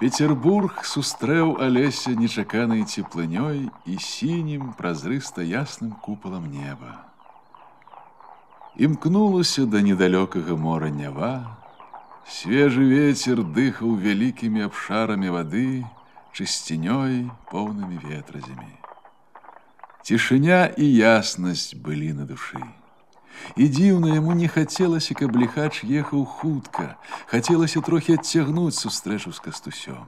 Петербург сустрэў Алеся нечаканай цеплынёй і сінім празрыста ясным купалам неба. Імкнулася да недалёкага мора нява, свежы ветер дыхаў вялікімі абшарамі вады, чысцінёй, поўнымі ветразямі. Цішыня і яснасць былі на душы. І дзіўна яму не хацелася, каб ліхач ехаў хутка, хацелася трохі адцягнуць сустрэчу з кастусём.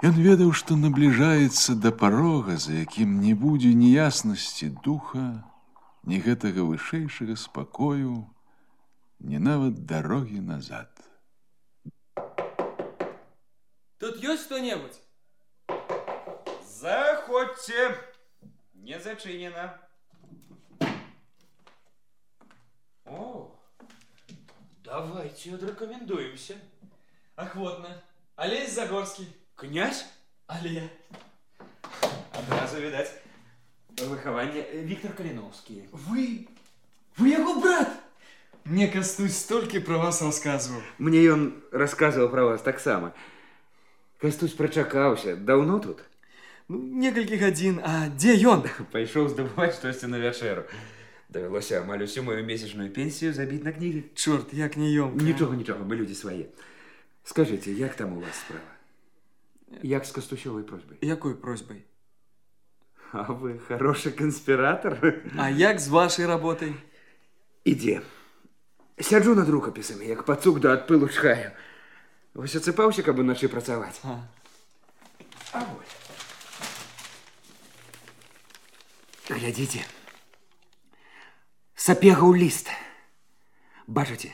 Ён ведаў, што набліжаецца да парога, за якім не будзе ні яснасці духа, ні гэтага вышэйшага спакою, ні нават дарогі назад. Тут ёсць хто-небудзь? Заходзьце. Не зачынена. О, давайте отрекомендуемся. Охотно. Олесь Загорский. Князь? Але. Адразу відаць. Выхаванне Віктор Каліновскі. Вы... Вы его брат? Мне Костусь столько про вас рассказывал. Мне ён расказваў пра вас таксама. Кастусь прачакаўся. Даўно тут? Ну, некалькі гадзін. А дзе ён? Пайшоў здабываць штосьці на вячэру. Давялося амаль усю мою месячную пенсію забіць на кнігі. Чорт, як не ён. Нічога, нічога, мы людзі свае. Скажыце, як там у вас справа? Як з кастусёвай просьбай? Якой просьбай? А вы хороший конспиратор. А як з вашай работай? Ідзе. Сяджу над рукапісамі, як пацук да адпылу чхаю. Вось ацыпаўся, каб уначы працаваць. А. А вось. Глядзіце. Сапегаў ліст. Бачыце?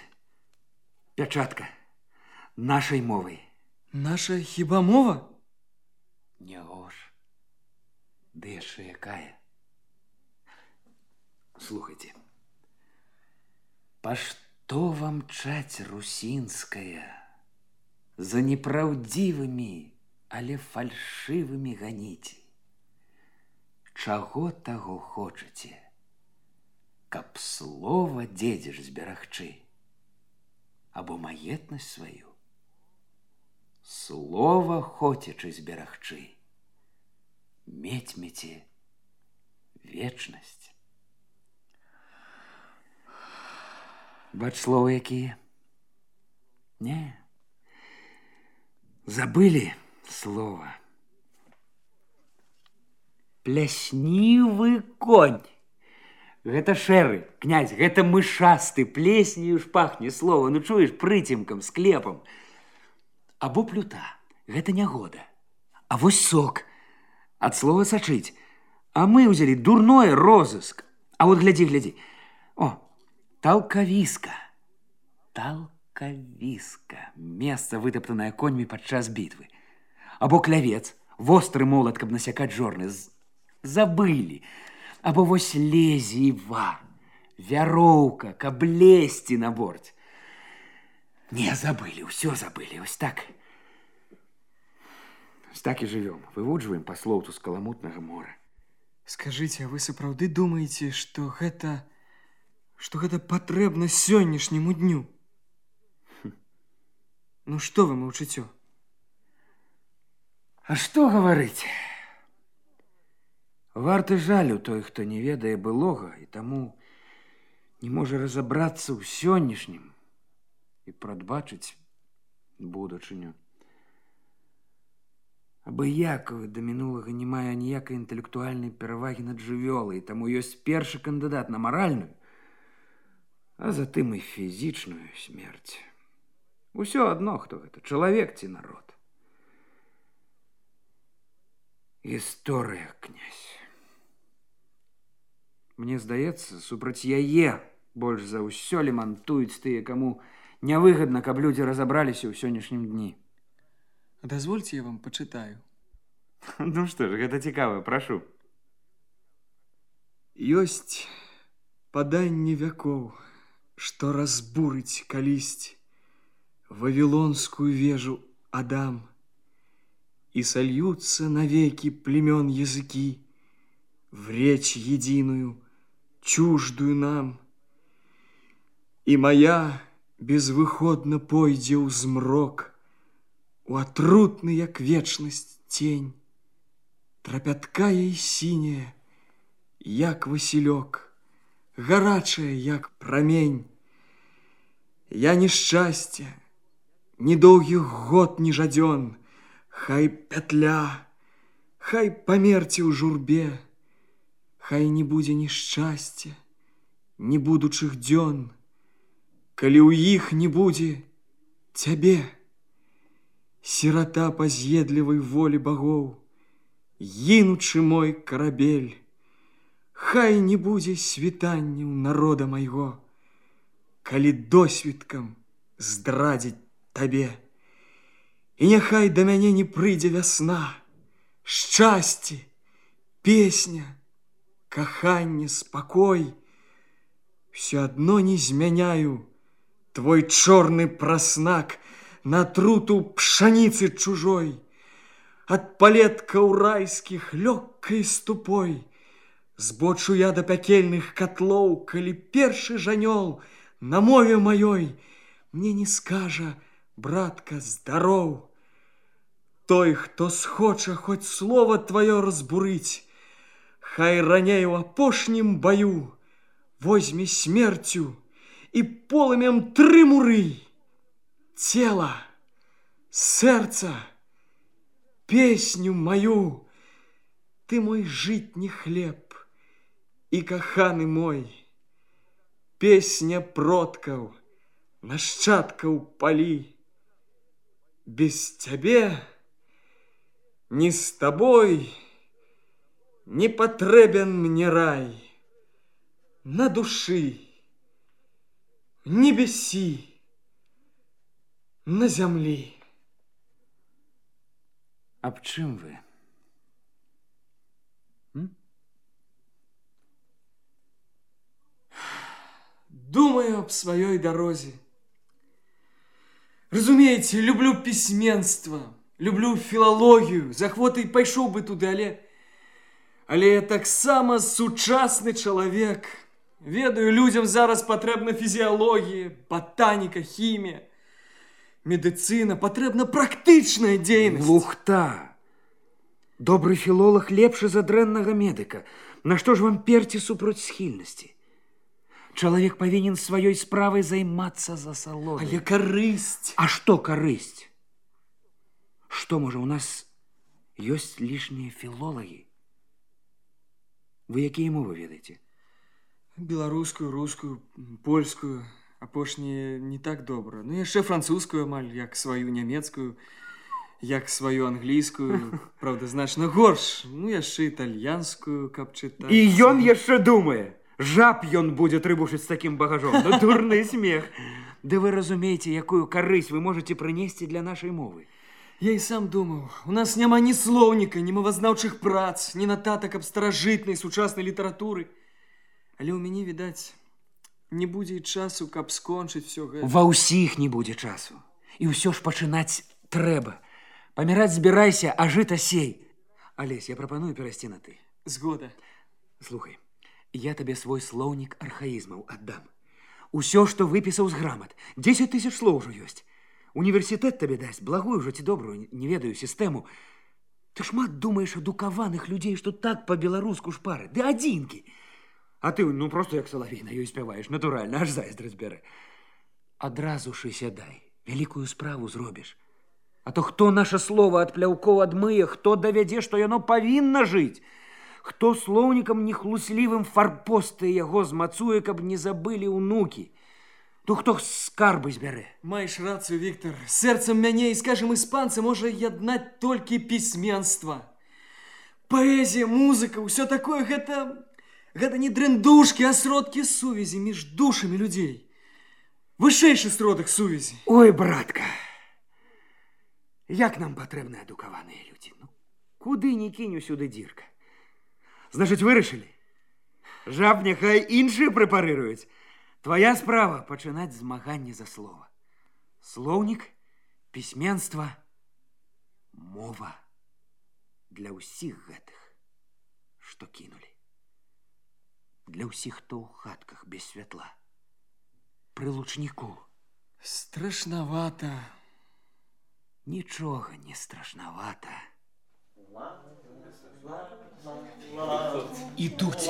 Пячатка. Нашай мовай. Наша хіба мова? Няго ж. Ды яшчэ якая? Слухайце. Па што вам чаць русінская за непраўдзівымі, але фальшывымі ганіце? Чаго таго хочаце? Каб слова дзедзеш зберагчы або маетнасць сваю? Слова хочачы зберагчы. Мець-меце вечнасць. Бач слова якія? Не. Забылі слова. Пляснівы конь. Гэта шэры, князь, гэта мышасты, плеснею ж пахне слова, ну чуеш прыцемкам, склепам. Або плюта, гэта нягода. А вось сок, ад слова сачыць. А мы ўзялі дурное розыск. А вот глядзі, глядзі. О, талкавіска. Талкавіска. Месца, вытаптанае коньмі падчас бітвы. Або клявец, востры молат, каб насякаць жорны. З... Забылі. Або вось лезіва. Вяроўка, каб лезці на борт. Не забылі, ўсё забылі, ось так. Ось так і жывём, вывуджваем па слоўцу з каламутнага мора. Скажыце, а вы сапраўды думаеце, што гэта што гэта патрэбна сённяшняму дню? Ну што вы маўчыцё? А што гаварыць? Варты жалю той, хто не ведае былога і таму не можа разабрацца ў сённяшнім і прадбачыць будучыню. Абыякавы да мінулага не мае ніякай інтэлектуальнай перавагі над жывёлай, таму ёсць першы кандыдат на маральную, а затым і фізічную смерць. Усё адно, хто гэта, чалавек ці народ. Гісторыя, князь. Мне здаецца, супраць яе больш за ўсё лімантуюць тыя, каму нявыгадна, каб людзі разабраліся ў сённяшнім дні. Дазвольце я вам пачытаю. Ну што ж, гэта цікава, прашу. Ёсць паданне вякоў, што разбурыць калісьці вавілонскую вежу Адам, и сольются навеки племен языки в речь единую, чуждую нам. И моя безвыходно пойдзе ў змрок, у атрутны, як вечнасць тень, трапяткая і сіняя, як васілёк, гарачая, як прамень. Я не шчасце, ні доўгіх год, ні жадзён, Хай пятля, хай памерці ў журбе, Хай не будзе ні шчасця, ні будучых дзён, Калі ў іх не будзе цябе, Сірата па з'едлівай волі багоў, Гінучы мой карабель, Хай не будзе світанняў народа майго, Калі досвідкам здрадзіць табе. І няхай да мяне не прыйдзе вясна, шчасце, песня, каханне, спакой. Все адно не змяняю твой чорны праснак на труту пшаніцы чужой. Ад палеткаў райскіх лёгкай ступой. Збочу я да пякельных котлоў, калі першы жанёл на мове маёй мне не скажа, братка, здароў. Той, хто схоча хоць слова тваё разбурыць, Хай раней у апошнім баю возьме смерцю і полымем тры муры. Цела, сэрца, песню маю, Ты мой жытні хлеб і каханы мой, Песня продкаў, нашчадкаў палі. Без цябе, не з табой не патрэбен мне рай. На душы, небесі, на зямлі. Аб чым вы? Думаю об сваёй дарозе. Разумееце, люблю пісьменства, люблю філалогію, з ахвотай пайшоў бы туды, але але я таксама сучасны чалавек. Ведаю, людзям зараз патрэбна фізіялогія, батаніка, хімія, медыцына, патрэбна практычная дзейнасць. Лухта. Добры філолог лепшы за дрэннага медыка. Нашто ж вам перці супроць схільнасці? Чалавек павінен сваёй справай займацца за салодай. Але карысць. А што карысць? Што можа у нас ёсць лішнія філолагі? Вы якія мовы ведаеце? Беларускую, рускую, польскую, апошнія не так добра. Ну яшчэ французскую амаль як сваю нямецкую, як сваю англійскую, правда, значна горш. Ну яшчэ італьянскую, каб чытаць. І ён яшчэ думае. Жаб ён будзе трыбушыць з такім багажом. Ну, дурны смех. Ды вы разумееце, якую карысць вы можете прынесці для нашай мовы. Я і сам думаў, у нас няма ні слоўніка, ні мовазнаўчых прац, ні нататак аб старажытнай сучаснай літаратуры. Але ў мяне, відаць, не будзе і часу, каб скончыць все гэта. Ва ўсіх не будзе часу. І ўсё ж пачынаць трэба. Паміраць збірайся, а жыта сей. Алесь, я прапаную перайсці на ты. Згода. Слухай, я табе свой слоўнік архаізмаў аддам. Усё, што выпісаў з грамат. 10 тысяч слоў ужо ёсць. Універсітэт табе дасць благую ўжо ці добрую, не ведаю сістэму. Ты шмат думаеш адукаваных людзей, што так па-беларуску шпары. Ды адзінкі. А ты ну просто як салавей на ёй спяваеш, натуральна, аж зайздрасць бярэ. Адразу ж і сядай, вялікую справу зробіш. А то хто наша слова ад пляўкоў адмые, хто давядзе, што яно павінна жыць? Хто слоўнікам нехлуслівым фарпосты яго змацуе, каб не забылі ўнукі? То хто скарбы збярэ? Маеш рацыю, Віктор. Сэрцам мяне і, скажем, іспанцы можа яднаць толькі пісьменства. Паэзія, музыка, ўсё такое гэта гэта не дрындушкі, а сродкі сувязі між душамі людзей. Вышэйшы сродак сувязі. Ой, братка. Як нам патрэбны адукаваныя людзі? Ну, куды не кінь усюды дзірка? Значыць, вырашылі. Жаб няхай іншыя прэпарыруюць. Твоя справа пачынаць змаганне за слова. Слоўнік, пісьменства, мова для ўсіх гэтых, што кінулі. Для ўсіх, хто ў хатках без святла. Пры лучніку. Страшнавата. нічога не страшнавата. Ідуць.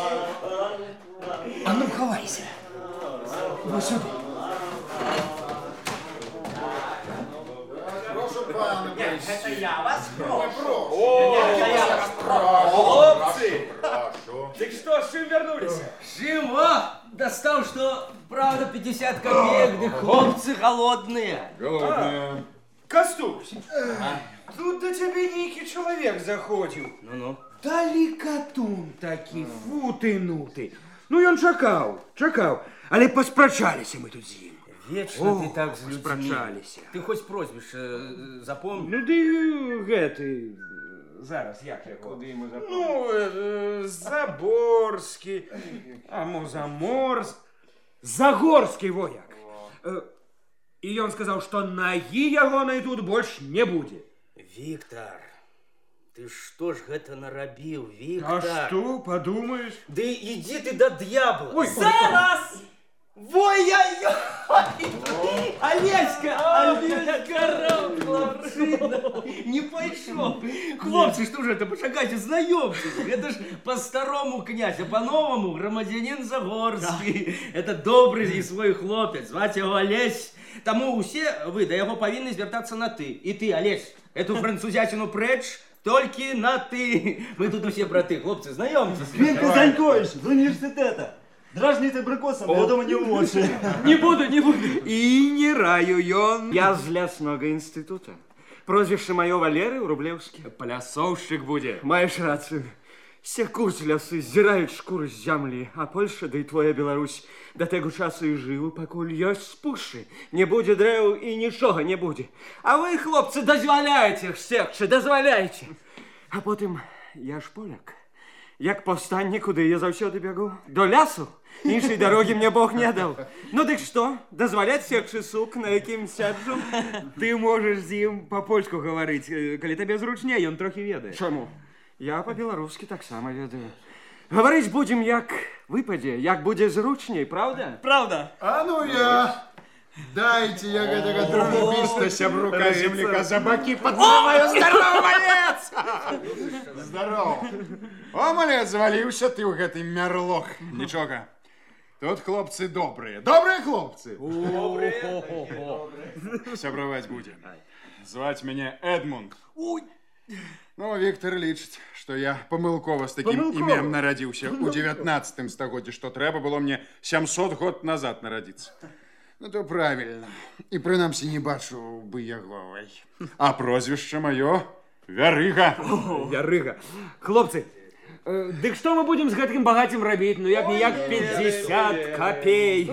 А ну, хавайся. Вось сюди. Хлопцы! Так что, с чем вернулись? Жим, а? Достал, что правда 50 копеек, да хлопцы голодные. Голодные. Костусь, тут до тебе некий человек заходил. Ну-ну. Далекатун такі, фу ты, ну ты. Ну, ён чакаў, чакаў, але паспрачаліся мы тут з ім. Вечно ты так с людьми. спрачаліся. Ты хоть прозвище э, запомни. Ну, ды гэты... Зараз, як яго? Ну, э, Заборский, а Музаморск. Загорскі вояк. Э, І ён сказаў, што нагі ягонай тут больш не будзе. Виктор, ты что ж гэта нарабіў, А Виктор? што, падумаеш? Да иди ты до дьявола. Ой, Зараз! Ой-ой-ой! Олеська! Олеська, хлопчина! Не пайшов. Хлопцы, что же это, почекайте, знайомьтесь. Это ж по-старому князь, а по-новому громадянин Загорский. Это добрый и свой хлопец, звать его Олесь. Тому усе вы до яго павінны звяртацца на ты. І ты, Олесь, эту французятину прэч, толькі на ты. Мы тут усе браты, хлопцы, знайомьтесь. Він Казанькович з університету. Дражніти брикосом, я думаю, не можу. Не буду, не буду. І не раю ён. Я з ляснога інстытута. Прозвішча маё Валеры Рублеўскі. Плясоўшчык будзе. Маеш рацыю. Секуць лясы, зіраюць шкуры з зямлі, а Польша, да і твоя Беларусь да таго часу і жыву, пакуль ёсць спушы. Не будзе дрэў і нічога не будзе. А вы, хлопцы, дазваляеце секчы, дазваляеце. А потым я ж поляк. Як паўстанне, куды я заўсёды бягу? До лясу? Іншай дарогі мне Бог не даў. Ну дык што, дазваляць секчы сук, на якім сяджу? Ты можаш з ім па-польску гаварыць, э, калі табе зручней, ён трохі ведае. Чаму? Я па-беларускі таксама ведаю. Гаварыць будзем як выпадзе, як будзе зручней, правда? Правда? А ну я. Дайте я гэтага дружбіста сябрука земляка за баки падмываю. Здорово, малец! Здорово. О, малец, заваліўся ты ў гэты мярлох. Нічога. Тут хлопцы добрыя. Добрыя хлопцы. Сябраваць будзем. Зваць мяне Эдмунд. Ну, Віктор лічыць, што я памылкова з такім Памылкова? імем нарадзіўся ў 19 стагоддзі, што трэба было мне 700 год назад нарадзіцца. Ну, то правильно. І прынамсі не бачу бы яго. ай. А прозвішча маё Вярыга. Ярыга. Хлопцы, э, дык што мы будзем з гэтым багацем рабіць? Ну як ніяк 50 копей.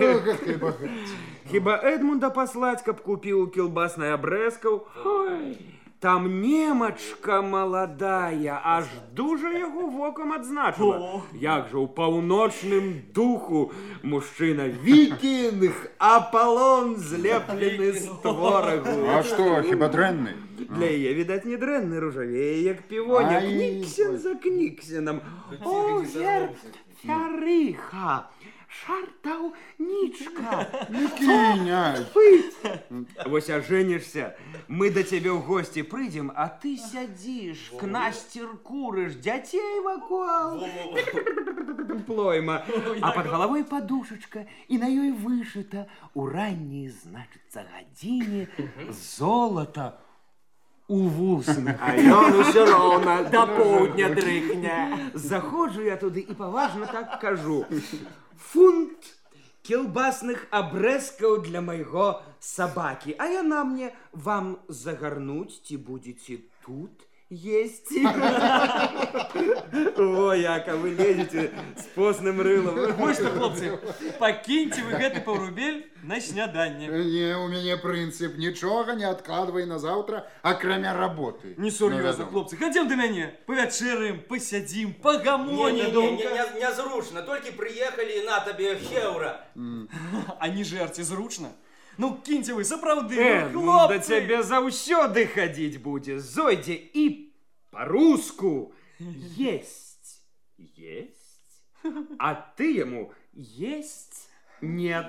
Хіба Эдмунда паслаць, каб купіў кілбаснай абрэзкаў? Там немачка маладая, аж дужа яго вокам адзначыла. Як жа ў паўночным духу мужчына вікінг, Аполлон злеплены з творагу. А што, хіба дрэнны? Для яе, відаць, не дрэнны ружавее, як півоня. Кніксен за кніксенам. О, герб, фярыха, шартаўнічка. Кіня. Вось ажэнішся, мы да цябе ў госці прыйдзем, а ты сядзіш, кнасцер курыш, дзяцей вакол. Плойма. А пад галавой падушачка, і на ёй вышыта у ранняй, значыцца, гадзіне золата у вусны. А ён усё роўна да поўдня дрыхня. Заходжу я туды і паважна так кажу. Фунт кілбасных абрэзкаў для майго сабакі. А яна мне вам загарнуць ці будзеце тут есці. О, яка вы лезеце з постным рылам. Вы что, хлопцы, покиньте вы гэты паўрубель на сняданне. Не, у мяне прынцып нічога не адкладвай на заўтра, акрамя работы. Несур'ёзна, Ну, хлопцы, хадзем да мяне, павячэраем, пасядзім, Не, не, пагамонім. не, не, не, нязручна, толькі прыехалі і на табе хеўра. А не жарце зручна. Ну, кіньце вы, сапраўды, Э, ну, ну, да хлопцы. цябе заўсёды хадзіць будзе. Зойдзе і па-руску есть. Есть. А ты яму есть нет.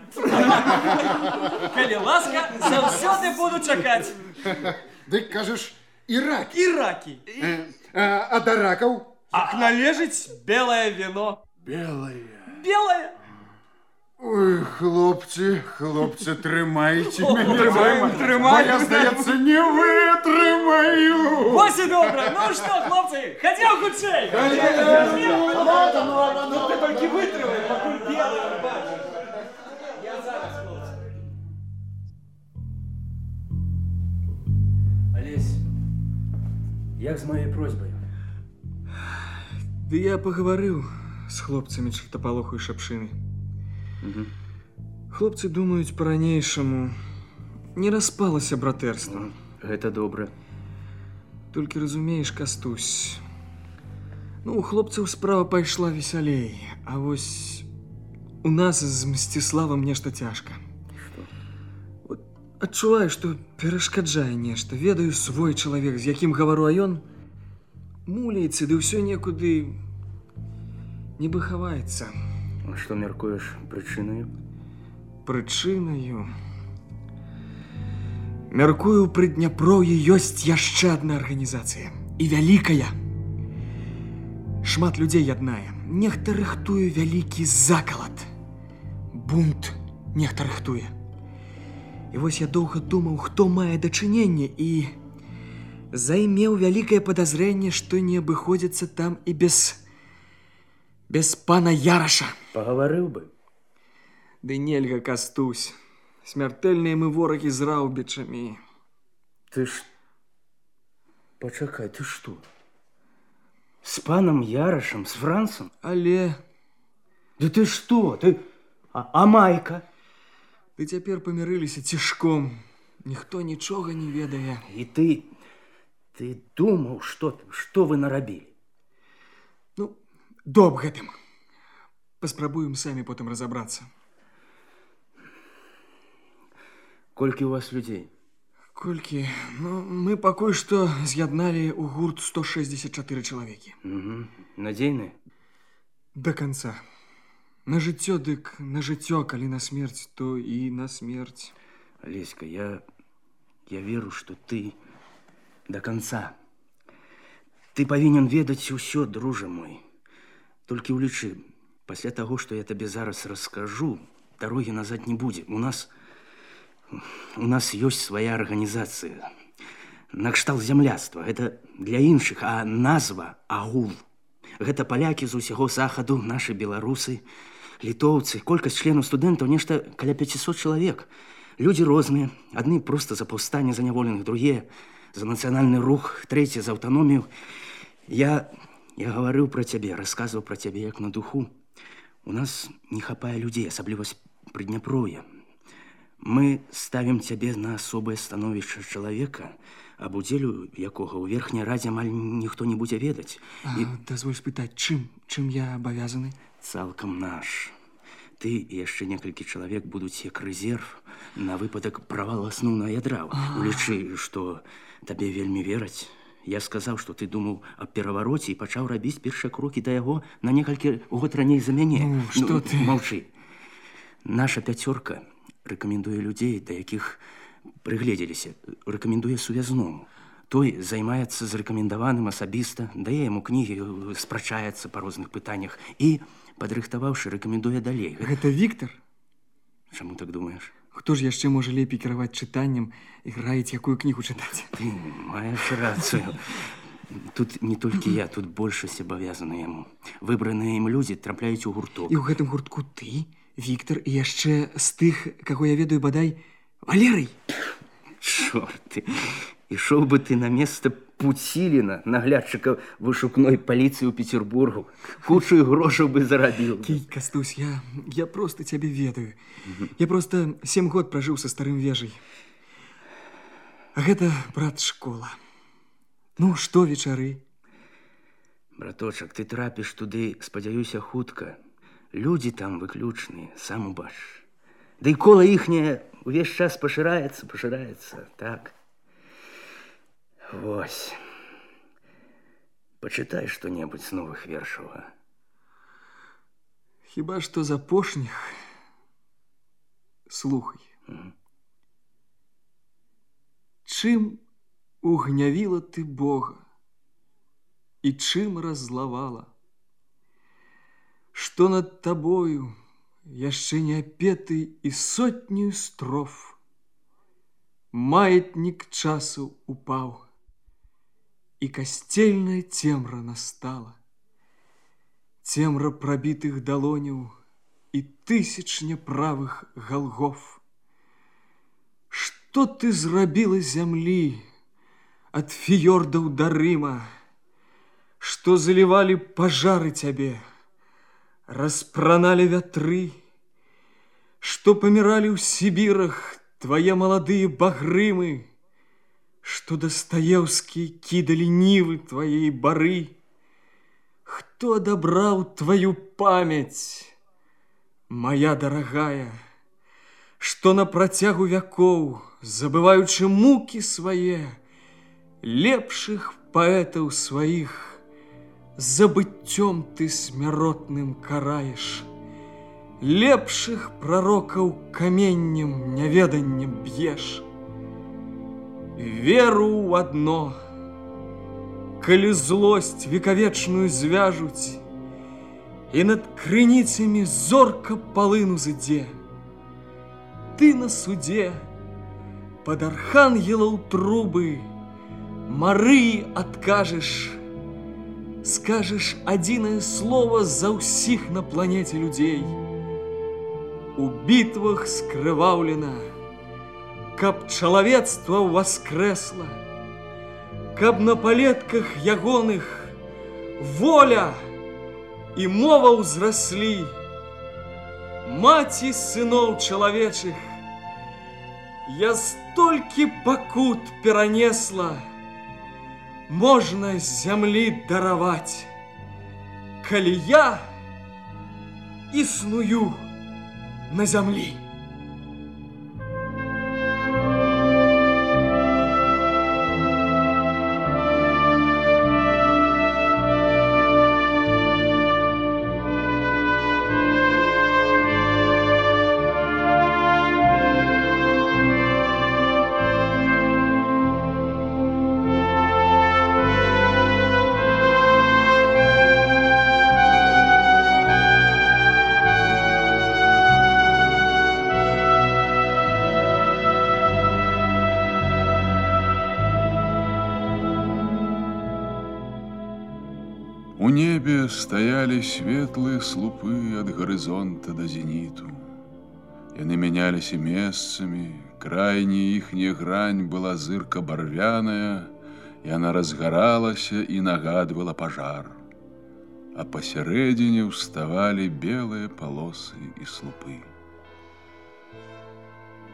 Калі ласка, заўсёды буду чакаць. Дык кажаш, ірак. І ракі. Э, а, а да ракаў? Ах, належить белое вино. Белае. Белое? Ой, хлопцы, хлопцы, трымайце мяне. трымаем, трымаем. Бо я, здаецца, не вытрымаю. Ось і добре. Ну що, хлопці, ходім хутчей. Ну ти тільки витримай, покуль білий бачиш. Я зараз, хлопці. Олесь, як з моєю просьбою? Да я поговорив з хлопцями чертополоху і шапшини. Хлопці думають по-ранейшому. Не распалася братерство. Гэта добра. Толькі разумееш, Кастусь. Ну, у хлопцаў справа пайшла весялей, а вось у нас з Мсціславам нешта цяжка. Вот адчуваю, што перашкаджае нешта. Ведаю свой чалавек, з якім гавару, а ён муляецца, ды ўсё некуды нібы хаваецца. А што мяркуеш прычынаю? Прычынаю. Мяркую, пры Дняпроўі ёсць яшчэ адна арганізацыя. І вялікая. Шмат людзей яднае. Нехта рыхтуе вялікі закалад. Бунт нехта рыхтуе. І вось я доўга думаў, хто мае дачыненне і займеў вялікае падазрэнне, што не абыходзіцца там і без без пана Яраша. Пагаварыў бы. Ды нельга кастусь. Смяртэльныя мы ворагі з раўбічамі. Ты ж... Пачакай, ты што? З панам Ярашам, з Францам? Але Да ты што? Ты... А, а майка? ты цяпер памірыліся цішком. Ніхто нічога не ведае. І ты... Ты думаў, што, што вы нарабілі? Ну, доб гэтым. Паспрабуем самі потым разабрацца. Колькі у вас людзей? Колькі? Ну, мы пакуль што з'ядналі ў гурт 164 чалавекі. Угу. Надзейныя? Да канца. На жыццё дык на жыццё, калі на смерць, то і на смерць. Олеська, я... Я веру, што ты до конца. Ты павінен ведаць усё, дружа мой. Толькі ўлічы, пасля таго, што я табе зараз раскажу, дарогі назад не будзе. У нас у нас ёсць свая арганізацыя. Накшталт зямляцтва гэта для іншых, а назва агул. Гэта палякі з усяго захаду, нашы беларусы, літоўцы, колькасць членаў студэнтаў нешта каля 500 чалавек. Людзі розныя, адны проста за паўстанне заняволеных, другія за нацыянальны рух, трэці за аўтаномію. Я я гаварыў пра цябе, расказваў пра цябе як на духу. У нас не хапае людзей, асабліва з прыдняпроя. Мы ставім цябе на асобае становішча чалавека, аб удзелю якога ў верхняй радзе амаль ніхто не будзе ведаць. І... Дазволь спытаць, чым, чым я абавязаны? Цалкам наш. Ты і яшчэ некалькі чалавек будуць як рэзерв на выпадак правала асноўнага ядра. Улічы, што табе вельмі вераць. Я сказаў, што ты думаў аб перавароце і пачаў рабіць першыя крокі да яго на некалькі год раней за мяне. Ну, што ты? Маўчы. Наша пяцёрка рэкамендуе людзей, да якіх прыгледзеліся, рэкамендуе сувязному. Той займаецца з рэкамендаваным асабіста, дае яму кнігі, спрачаецца па розных пытаннях і, падрыхтаваўшы, рэкамендуе далей. Гэта Віктор? Чаму так думаеш? Хто ж яшчэ можа лепей кіраваць чытаннем і раіць, якую кнігу чытаць? Ты маеш рацыю. Тут не толькі я, тут большасць абавязана яму. Выбраныя ім людзі трапляюць у гурток. І ў гэтым гуртку ты, Віктор і яшчэ з тых, каго я ведаю бадай, Валерый. Чорт ты. Ішоў бы ты на место Пуціліна, наглядчыка вышукной паліцыі ў Петербургу. Кучу грошаў бы зарабіў. Кій, Кастусь, я, я просто цябе ведаю. Я просто сем год пражыў са старым вежай. А гэта, брат, школа. Ну, што вечары? Браточак, ты трапіш туды, спадзяюся, хутка. Людзі там выключныя, сам убачыш. Ды да кола іхняе увесь час пашыраецца, пашыраецца, так. Вось. Пачытай што-небудзь з новых вершаў. А? Хіба што з апошніх слухай. Mm -hmm. Чым угнявіла ты Бога і чым раззлавала, што над табою яшчэ не апеты і сотню строф. Маятнік часу упаў, і касцельная цемра настала. Цемра пробитых далоняў і тысяч няправых галгов. Што ты зрабіла зямлі ад фіёрдаў да Рыма, што залівалі пажары цябе, распраналі вятры, што паміралі ў Сібірах твае маладыя багрымы, што дастаеўскія кідалі нівы тваей бары, Хто адабраў твою памяць, моя дарагая, што на працягу вякоў, забываючы мукі свае, лепшых паэтаў сваіх, забыццём ты смяротным караеш, лепшых прарокаў каменнем няведаннем б'еш. Веру ў адно, калі злосць векавечную звяжуць, і над крыніцамі зорка палыну зыдзе. Ты на суде под архангелаў трубы Марыі адкажаш, скажешь адзінае слово за ўсіх на планете людзей. У бітвах скрываўлена, каб чалавецтва воскресла, каб на палетках ягоных воля і мова ўзраслі. Маці сыноў чалавечых, я столькі пакут перанесла, можна з зямлі дараваць, калі я існую на зямлі. небе стаялі светлыя слупы ад гарызонта да зеніту. Яны мяняліся месцамі, крайняя іхняя грань была зырка барвяная, яна разгаралася і нагадвала пажар. А пасярэдзіне ўставалі белыя палосы і слупы.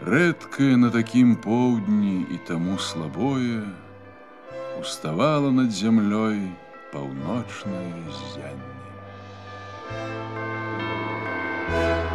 Рэдкае на такім поўдні і таму слабое уставала над зямлёй паўночнае ззянне. Thank you.